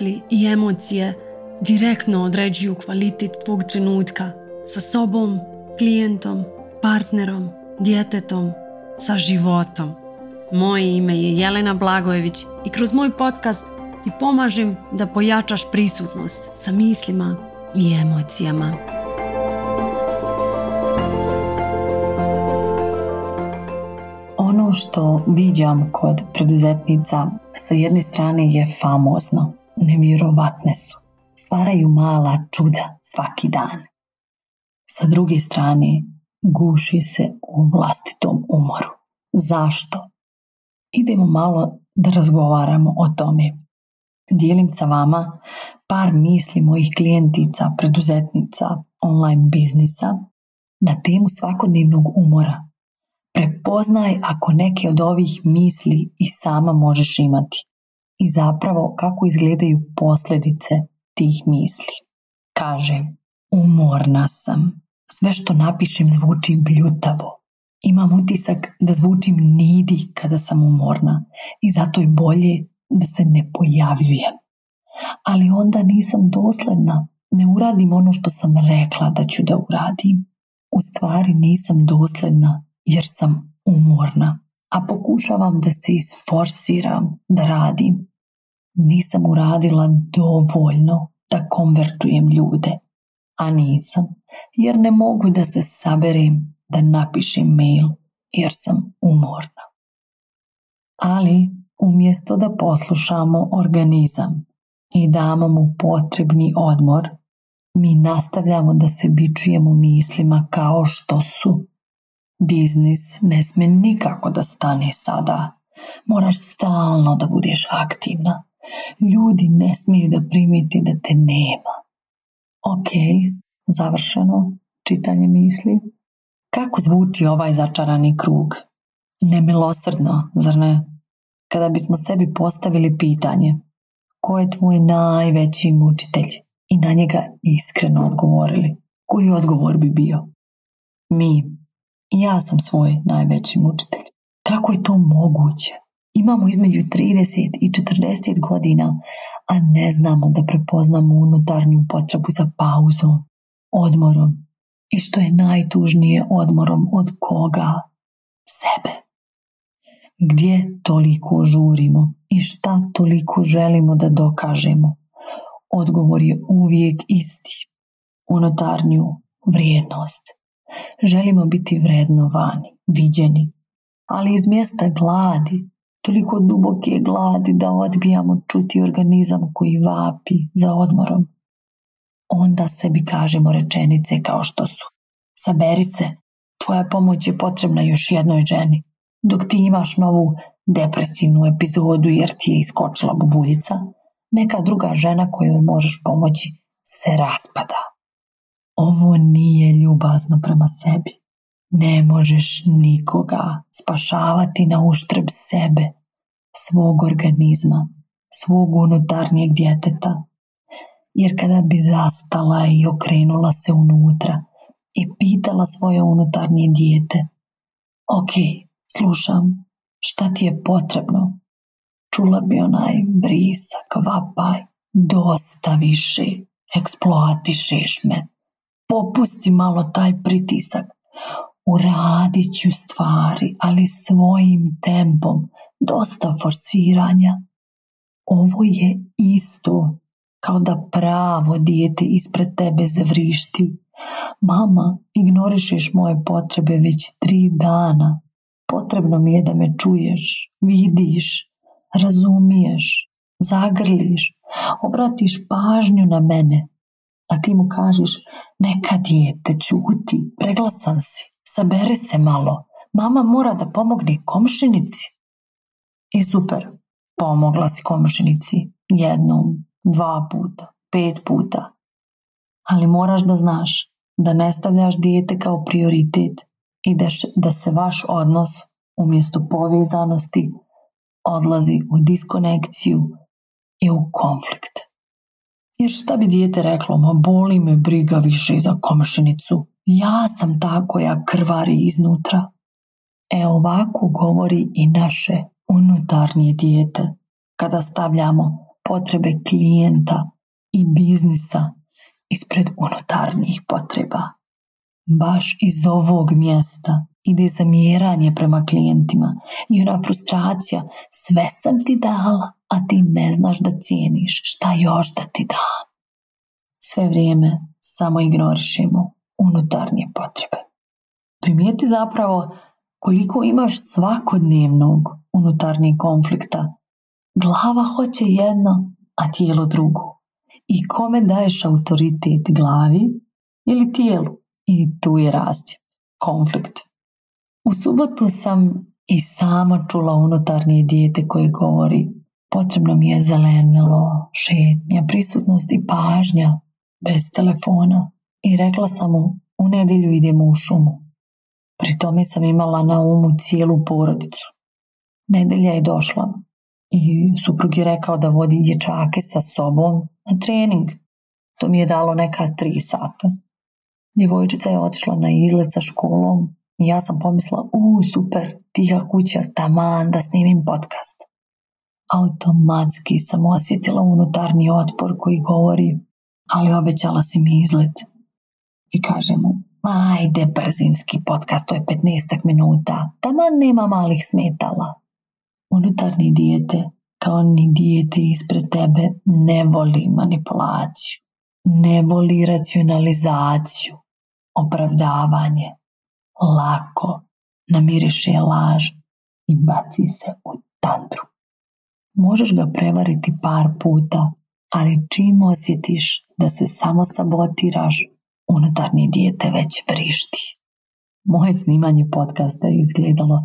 misli i emocije direktno određuju kvalitet tvog trenutka sa sobom, klijentom, partnerom, djetetom, sa životom. Moje ime je Jelena Blagojević i kroz moj podcast ti pomažem da pojačaš prisutnost sa mislima i emocijama. Ono što viđam kod preduzetnica sa jedne strane je famozno nevjerovatne su. Stvaraju mala čuda svaki dan. Sa druge strane, guši se u vlastitom umoru. Zašto? Idemo malo da razgovaramo o tome. Dijelim sa vama par misli mojih klijentica, preduzetnica, online biznisa na temu svakodnevnog umora. Prepoznaj ako neke od ovih misli i sama možeš imati i zapravo kako izgledaju posljedice tih misli. Kaže, umorna sam, sve što napišem zvuči bljutavo. Imam utisak da zvučim nidi kada sam umorna i zato je bolje da se ne pojavljujem. Ali onda nisam dosledna, ne uradim ono što sam rekla da ću da uradim. U stvari nisam dosledna jer sam umorna, a pokušavam da se isforsiram da radim nisam uradila dovoljno da konvertujem ljude, a nisam, jer ne mogu da se saberem da napišem mail jer sam umorna. Ali umjesto da poslušamo organizam i damo mu potrebni odmor, mi nastavljamo da se bičujemo mislima kao što su. Biznis ne smije nikako da stane sada. Moraš stalno da budeš aktivna. Ljudi ne smiju da primiti da te nema. Ok, završeno, čitanje misli. Kako zvuči ovaj začarani krug? Nemilosrdno, zar ne? Kada bismo sebi postavili pitanje, ko je tvoj najveći mučitelj? I na njega iskreno odgovorili. Koji odgovor bi bio? Mi. Ja sam svoj najveći mučitelj. Kako je to moguće? Imamo između 30 i 40 godina, a ne znamo da prepoznamo unutarnju potrebu za pauzom, odmorom i što je najtužnije odmorom od koga? Sebe. Gdje toliko žurimo i šta toliko želimo da dokažemo? Odgovor je uvijek isti. Unutarnju vrijednost. Želimo biti vrednovani, viđeni, ali iz mjesta gladi, toliko duboke gladi da odbijamo čuti organizam koji vapi za odmorom. Onda sebi kažemo rečenice kao što su Saberi se, tvoja pomoć je potrebna još jednoj ženi, dok ti imaš novu depresivnu epizodu jer ti je iskočila bubuljica, neka druga žena kojoj možeš pomoći se raspada. Ovo nije ljubazno prema sebi. Ne možeš nikoga spašavati na uštrb sebe, svog organizma, svog unutarnjeg djeteta. Jer kada bi zastala i okrenula se unutra i pitala svoje unutarnje dijete, ok, slušam, šta ti je potrebno? Čula bi onaj brisak, vapaj, dosta više, eksploatišeš me, popusti malo taj pritisak, uradit ću stvari, ali svojim tempom, dosta forsiranja. Ovo je isto kao da pravo dijete ispred tebe zavrišti. Mama, ignorišeš moje potrebe već tri dana. Potrebno mi je da me čuješ, vidiš, razumiješ, zagrliš, obratiš pažnju na mene. A ti mu kažeš, neka dijete, čuti, preglasan si sabere se malo, mama mora da pomogne komšinici. I super, pomogla si komšinici jednom, dva puta, pet puta. Ali moraš da znaš da ne stavljaš dijete kao prioritet i da, da se vaš odnos umjesto povezanosti odlazi u diskonekciju i u konflikt. Jer šta bi dijete reklo, ma boli me briga više za komšinicu ja sam ta koja krvari iznutra. E ovako govori i naše unutarnje dijete kada stavljamo potrebe klijenta i biznisa ispred unutarnjih potreba. Baš iz ovog mjesta ide zamjeranje prema klijentima i ona frustracija sve sam ti dala, a ti ne znaš da cijeniš šta još da ti dam. Sve vrijeme samo ignorišemo unutarnje potrebe. Primijeti zapravo koliko imaš svakodnevnog unutarnjeg konflikta. Glava hoće jedno, a tijelo drugo. I kome daješ autoritet glavi ili tijelu? I tu je rastje. konflikt. U subotu sam i sama čula unutarnje dijete koje govori potrebno mi je zelenilo, šetnja, prisutnost i pažnja, bez telefona, i rekla sam mu u nedjelju idemo u šumu. Pri tome sam imala na umu cijelu porodicu. Nedelja je došla i suprug je rekao da vodi dječake sa sobom na trening. To mi je dalo neka tri sata. Djevojčica je otišla na izlet sa školom i ja sam pomisla, u super, tiha kuća, taman da snimim podcast. Automatski sam osjetila unutarnji otpor koji govori, ali obećala si mi izlet i kaže mu ajde brzinski podcast, to je 15 minuta, tamo nema malih smetala. Unutarnji dijete, kao ni dijete ispred tebe, ne voli manipulaciju, ne voli racionalizaciju, opravdavanje. Lako namiriše laž i baci se u tandru. Možeš ga prevariti par puta, ali čim osjetiš da se samo sabotiraš, Unutarnji dijete već vrišti. Moje snimanje podcasta je izgledalo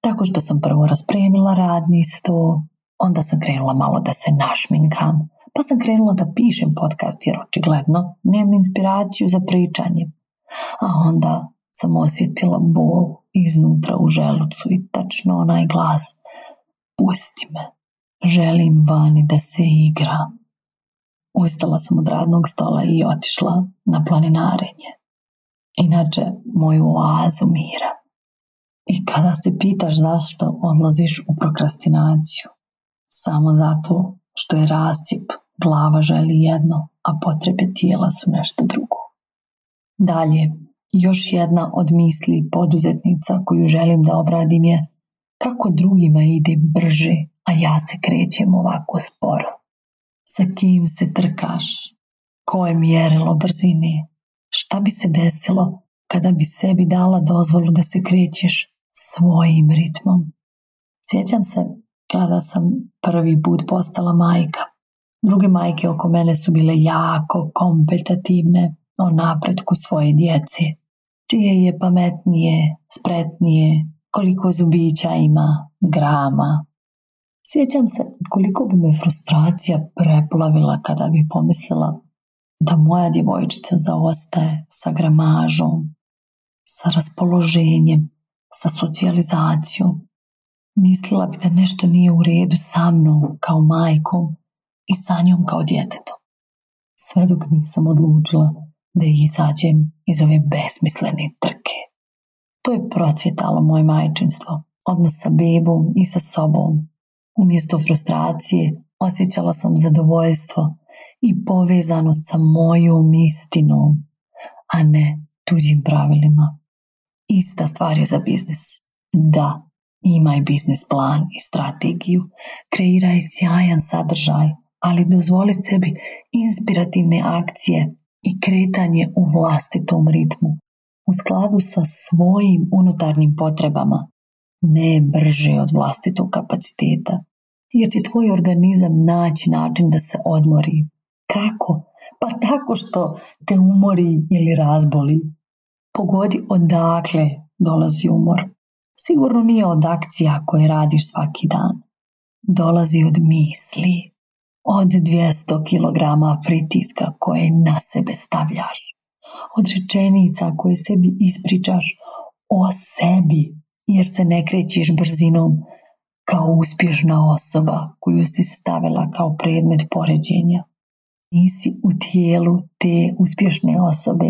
tako što sam prvo raspremila radni sto, onda sam krenula malo da se našminkam, pa sam krenula da pišem podcast jer očigledno nemam inspiraciju za pričanje. A onda sam osjetila bol iznutra u želucu i tačno onaj glas. Pusti me, želim vani da se igram. Ustala sam od radnog stola i otišla na planinarenje. Inače, moju oazu mira. I kada se pitaš zašto odlaziš u prokrastinaciju, samo zato što je rasip, glava želi jedno, a potrebe tijela su nešto drugo. Dalje, još jedna od misli poduzetnica koju želim da obradim je kako drugima ide brže, a ja se krećem ovako sporo sa kim se trkaš, koje mjerilo brzini, šta bi se desilo kada bi sebi dala dozvolu da se krećeš svojim ritmom. Sjećam se kada sam prvi put postala majka. Druge majke oko mene su bile jako kompetativne o napretku svoje djeci. Čije je pametnije, spretnije, koliko zubića ima, grama, Sjećam se koliko bi me frustracija preplavila kada bi pomislila da moja djevojčica zaostaje sa gramažom, sa raspoloženjem, sa socijalizacijom. Mislila bi da nešto nije u redu sa mnom kao majkom i sa njom kao djetetom. Sve dok nisam odlučila da izađem iz ove besmislene trke. To je procvjetalo moje majčinstvo, odnos sa bebom i sa sobom, Umjesto frustracije osjećala sam zadovoljstvo i povezanost sa mojom istinom, a ne tuđim pravilima. Ista stvar je za biznis. Da, imaj biznis plan i strategiju, kreiraj sjajan sadržaj, ali dozvoli sebi inspirativne akcije i kretanje u vlastitom ritmu, u skladu sa svojim unutarnjim potrebama ne brže od vlastitog kapaciteta, jer će tvoj organizam naći način da se odmori. Kako? Pa tako što te umori ili razboli. Pogodi odakle dolazi umor. Sigurno nije od akcija koje radiš svaki dan. Dolazi od misli, od 200 kg pritiska koje na sebe stavljaš, od rečenica koje sebi ispričaš o sebi, jer se ne krećeš brzinom kao uspješna osoba koju si stavila kao predmet poređenja. Nisi u tijelu te uspješne osobe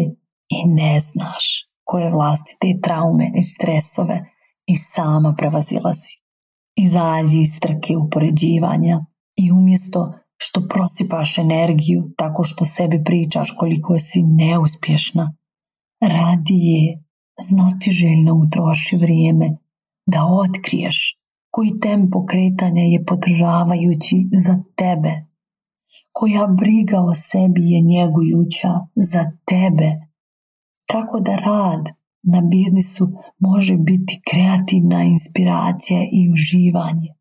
i ne znaš koje vlastite traume i stresove i sama si. Izađi iz trke upoređivanja i umjesto što prosipaš energiju tako što sebi pričaš koliko si neuspješna, radi je željno utroši vrijeme da otkriješ koji tempo kretanja je podržavajući za tebe, koja briga o sebi je njegujuća za tebe, kako da rad na biznisu može biti kreativna inspiracija i uživanje,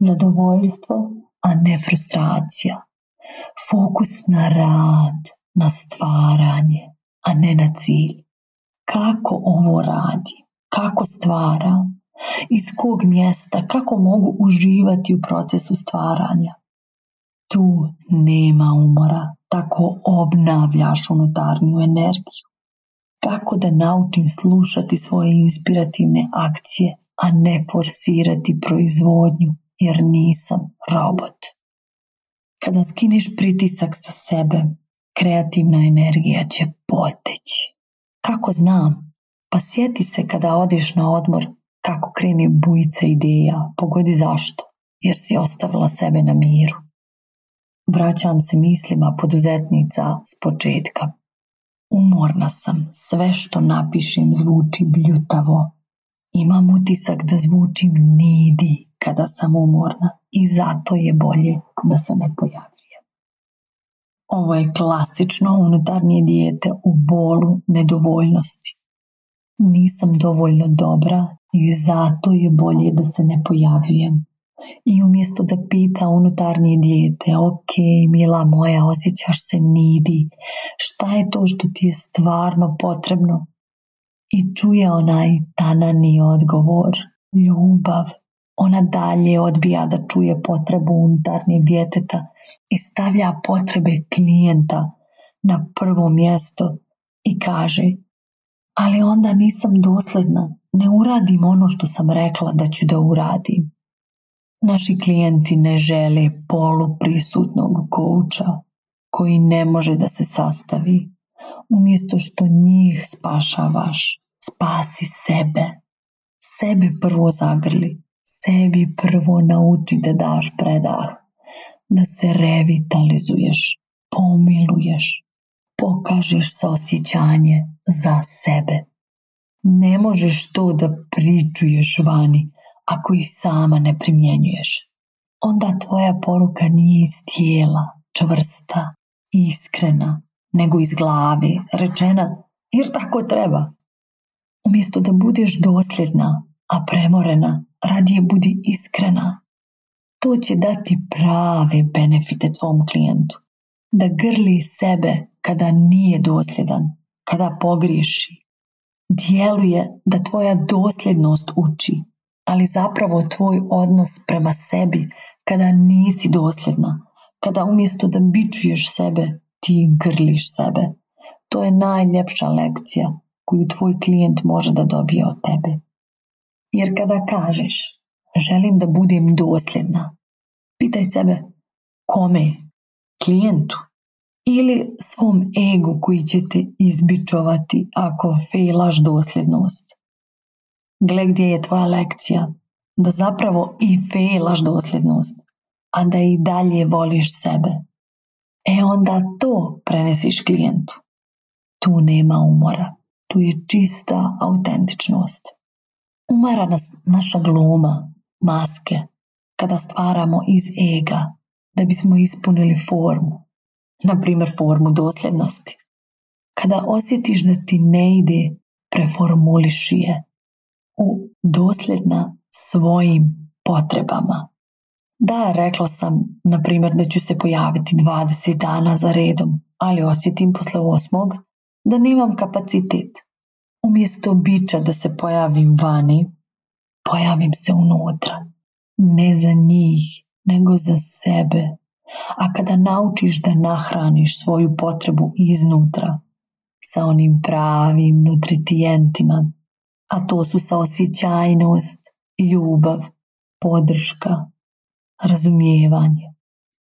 zadovoljstvo, a ne frustracija, fokus na rad, na stvaranje, a ne na cilj kako ovo radi, kako stvara, iz kog mjesta, kako mogu uživati u procesu stvaranja. Tu nema umora, tako obnavljaš unutarnju energiju. Kako da naučim slušati svoje inspirativne akcije, a ne forsirati proizvodnju, jer nisam robot. Kada skineš pritisak sa sebe, kreativna energija će poteći. Kako znam? Pa sjeti se kada odiš na odmor kako krene bujica ideja, pogodi zašto, jer si ostavila sebe na miru. Vraćam se mislima poduzetnica s početka. Umorna sam, sve što napišem zvuči bljutavo. Imam utisak da zvučim nidi kada sam umorna i zato je bolje da se ne pojavim. Ovo je klasično unutarnje dijete u bolu nedovoljnosti. Nisam dovoljno dobra i zato je bolje da se ne pojavljujem. I umjesto da pita unutarnje dijete, ok, mila moja, osjećaš se nidi, šta je to što ti je stvarno potrebno? I čuje onaj tanani odgovor, ljubav, ona dalje odbija da čuje potrebu unutarnjeg djeteta i stavlja potrebe klijenta na prvo mjesto i kaže ali onda nisam dosljedna, ne uradim ono što sam rekla da ću da uradim. Naši klijenti ne žele poluprisutnog kouča koji ne može da se sastavi. Umjesto što njih spašavaš, spasi sebe. Sebe prvo zagrli, sebi prvo nauči da daš predah, da se revitalizuješ, pomiluješ, pokažeš osjećanje za sebe. Ne možeš to da pričuješ vani ako ih sama ne primjenjuješ. Onda tvoja poruka nije iz tijela, čvrsta, iskrena, nego iz glavi, rečena jer tako treba. Umjesto da budeš dosljedna, a premorena, radije budi iskrena. To će dati prave benefite tvom klijentu. Da grli sebe kada nije dosljedan, kada pogriješi. Djeluje da tvoja dosljednost uči, ali zapravo tvoj odnos prema sebi kada nisi dosljedna, kada umjesto da bičuješ sebe, ti grliš sebe. To je najljepša lekcija koju tvoj klijent može da dobije od tebe. Jer kada kažeš želim da budem dosljedna, pitaj sebe kome, klijentu ili svom egu koji će te izbičovati ako fejlaš dosljednost. Gle gdje je tvoja lekcija, da zapravo i fejlaš dosljednost, a da i dalje voliš sebe. E onda to prenesiš klijentu. Tu nema umora, tu je čista autentičnost. Umara nas naša gluma, maske, kada stvaramo iz ega, da bismo ispunili formu, na primjer formu dosljednosti. Kada osjetiš da ti ne ide, preformuliši je u dosljedna svojim potrebama. Da, rekla sam, na primjer, da ću se pojaviti 20 dana za redom, ali osjetim posle osmog da nemam kapacitet. Umjesto bića da se pojavim vani, pojavim se unutra. Ne za njih, nego za sebe. A kada naučiš da nahraniš svoju potrebu iznutra, sa onim pravim nutritijentima, a to su osjećajnost, ljubav, podrška, razumijevanje.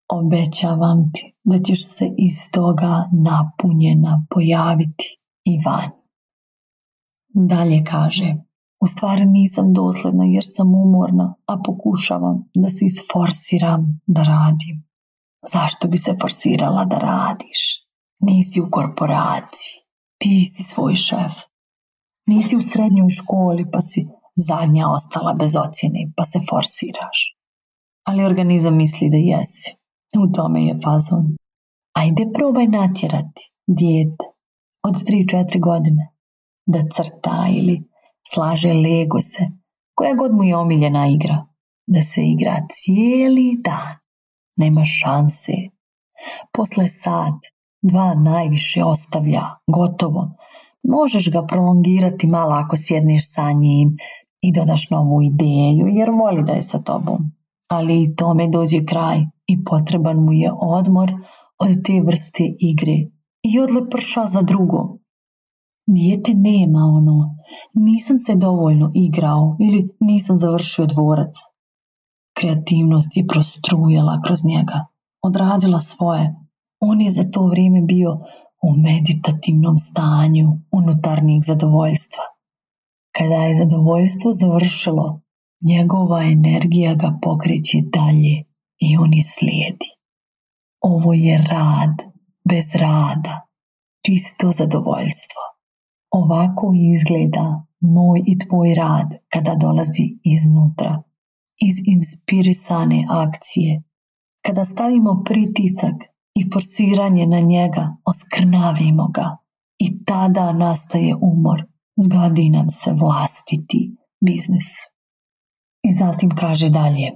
Obećavam ti da ćeš se iz toga napunjena pojaviti i van. Dalje kaže, u stvari nisam dosledna jer sam umorna, a pokušavam da se isforsiram da radim. Zašto bi se forsirala da radiš? Nisi u korporaciji, ti si svoj šef. Nisi u srednjoj školi pa si zadnja ostala bez ocjene pa se forsiraš. Ali organizam misli da jesi. U tome je fazon. Ajde probaj natjerati, dijete, od 3-4 godine da crta ili slaže legose, koja god mu je omiljena igra. Da se igra cijeli dan. Nema šanse. Posle sat, dva najviše ostavlja, gotovo. Možeš ga prolongirati malo ako sjedneš sa njim i dodaš novu ideju jer voli da je sa tobom. Ali i tome dođe kraj i potreban mu je odmor od te vrste igre i odle prša za drugo. Dijete nema ono, nisam se dovoljno igrao ili nisam završio dvorac. Kreativnost je prostrujala kroz njega, odradila svoje. On je za to vrijeme bio u meditativnom stanju unutarnjeg zadovoljstva. Kada je zadovoljstvo završilo, njegova energija ga pokreće dalje i on je slijedi. Ovo je rad bez rada, čisto zadovoljstvo. Ovako izgleda moj i tvoj rad kada dolazi iznutra, iz inspirisane akcije. Kada stavimo pritisak i forsiranje na njega, oskrnavimo ga i tada nastaje umor. Zgadi nam se vlastiti biznis. I zatim kaže dalje,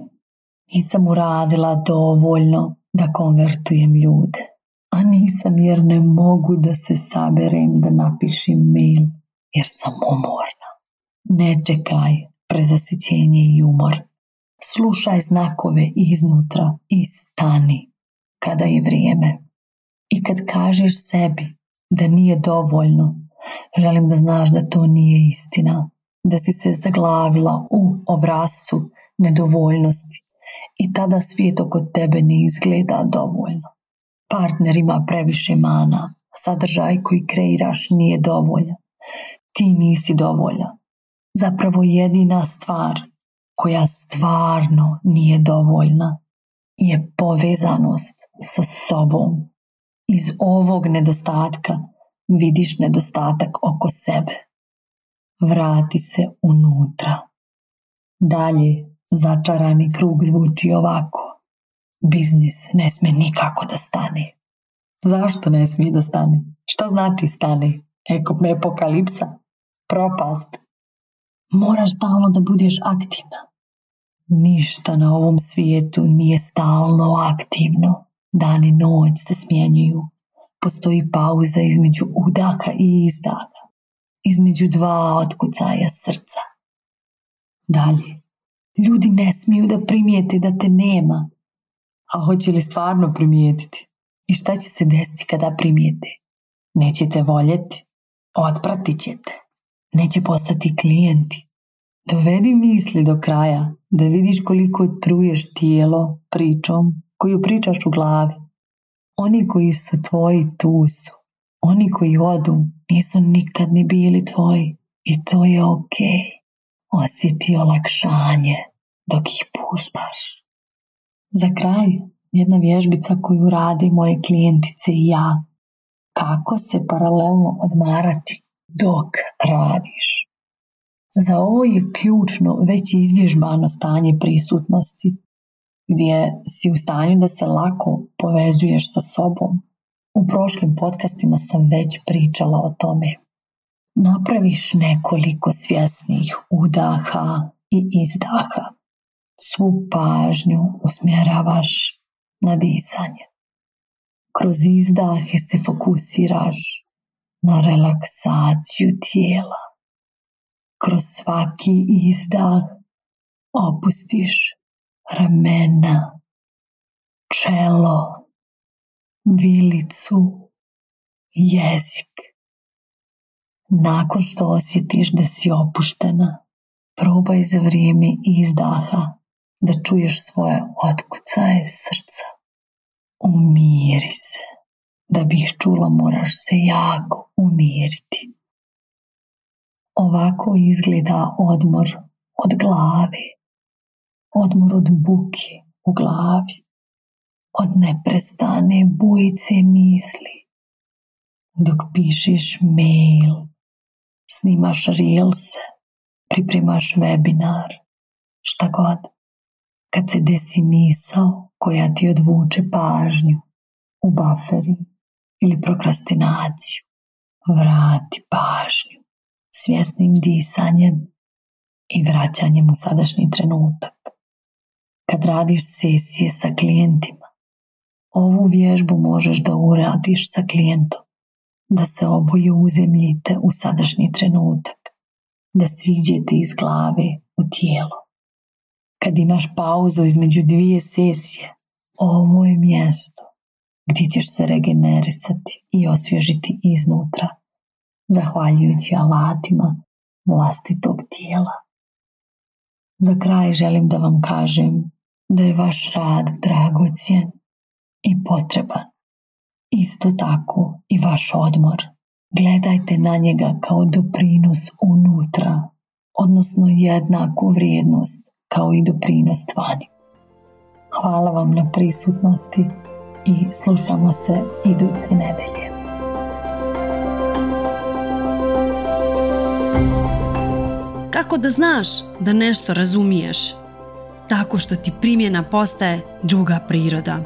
nisam uradila dovoljno da konvertujem ljude a nisam jer ne mogu da se saberem da napišem mail jer sam umorna. Ne čekaj prezasićenje i umor. Slušaj znakove iznutra i stani kada je vrijeme. I kad kažeš sebi da nije dovoljno, želim da znaš da to nije istina, da si se zaglavila u obrascu nedovoljnosti i tada svijet oko tebe ne izgleda dovoljno. Partner ima previše mana. Sadržaj koji kreiraš nije dovoljan. Ti nisi dovoljan. Zapravo jedina stvar koja stvarno nije dovoljna je povezanost sa sobom. Iz ovog nedostatka vidiš nedostatak oko sebe. Vrati se unutra. Dalje začarani krug zvuči ovako biznis ne smije nikako da stane. Zašto ne smije da stane? Šta znači stane? Eko, epokalipsa? Propast? Moraš stalno da budeš aktivna. Ništa na ovom svijetu nije stalno aktivno. Dan i noć se smjenjuju. Postoji pauza između udaha i izdaha. Između dva otkucaja srca. Dalje. Ljudi ne smiju da primijete da te nema, a hoće li stvarno primijetiti? I šta će se desiti kada primijete? Nećete voljeti, otpratit ćete, neće postati klijenti. Dovedi misli do kraja da vidiš koliko truješ tijelo pričom koju pričaš u glavi. Oni koji su tvoji tu su. Oni koji odu nisu nikad ni bili tvoji i to je ok. Osjeti olakšanje dok ih puštaš. Za kraj, jedna vježbica koju radi moje klijentice i ja. Kako se paralelno odmarati dok radiš. Za ovo je ključno već izvježbano stanje prisutnosti, gdje si u stanju da se lako povezuješ sa sobom. U prošlim podcastima sam već pričala o tome. Napraviš nekoliko svjesnih udaha i izdaha svu pažnju usmjeravaš na disanje. Kroz izdahe se fokusiraš na relaksaciju tijela. Kroz svaki izdah opustiš ramena, čelo, vilicu, jezik. Nakon što osjetiš da si opuštena, probaj za vrijeme izdaha da čuješ svoje otkucaje srca. Umiri se. Da bi ih čula moraš se jako umiriti. Ovako izgleda odmor od glave, odmor od buke u glavi, od neprestane bujice misli. Dok pišeš mail, snimaš reelse, pripremaš webinar, šta god kad se desi misao koja ti odvuče pažnju u baferi ili prokrastinaciju. Vrati pažnju svjesnim disanjem i vraćanjem u sadašnji trenutak. Kad radiš sesije sa klijentima, ovu vježbu možeš da uradiš sa klijentom, da se oboje uzemljite u sadašnji trenutak, da siđete iz glave u tijelo kad imaš pauzu između dvije sesije, ovo je mjesto gdje ćeš se regenerisati i osvježiti iznutra, zahvaljujući alatima vlastitog tijela. Za kraj želim da vam kažem da je vaš rad dragocjen i potreban. Isto tako i vaš odmor. Gledajte na njega kao doprinos unutra, odnosno jednaku vrijednost kao i doprinost vani. Hvala vam na prisutnosti i slušamo se iduće nedelje. Kako da znaš da nešto razumiješ? Tako što ti primjena postaje druga priroda.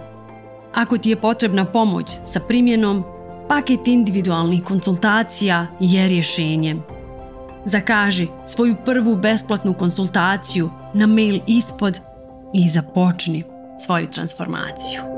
Ako ti je potrebna pomoć sa primjenom, paket individualnih konsultacija je rješenje. Zakaži svoju prvu besplatnu konsultaciju na mail ispod i započni svoju transformaciju.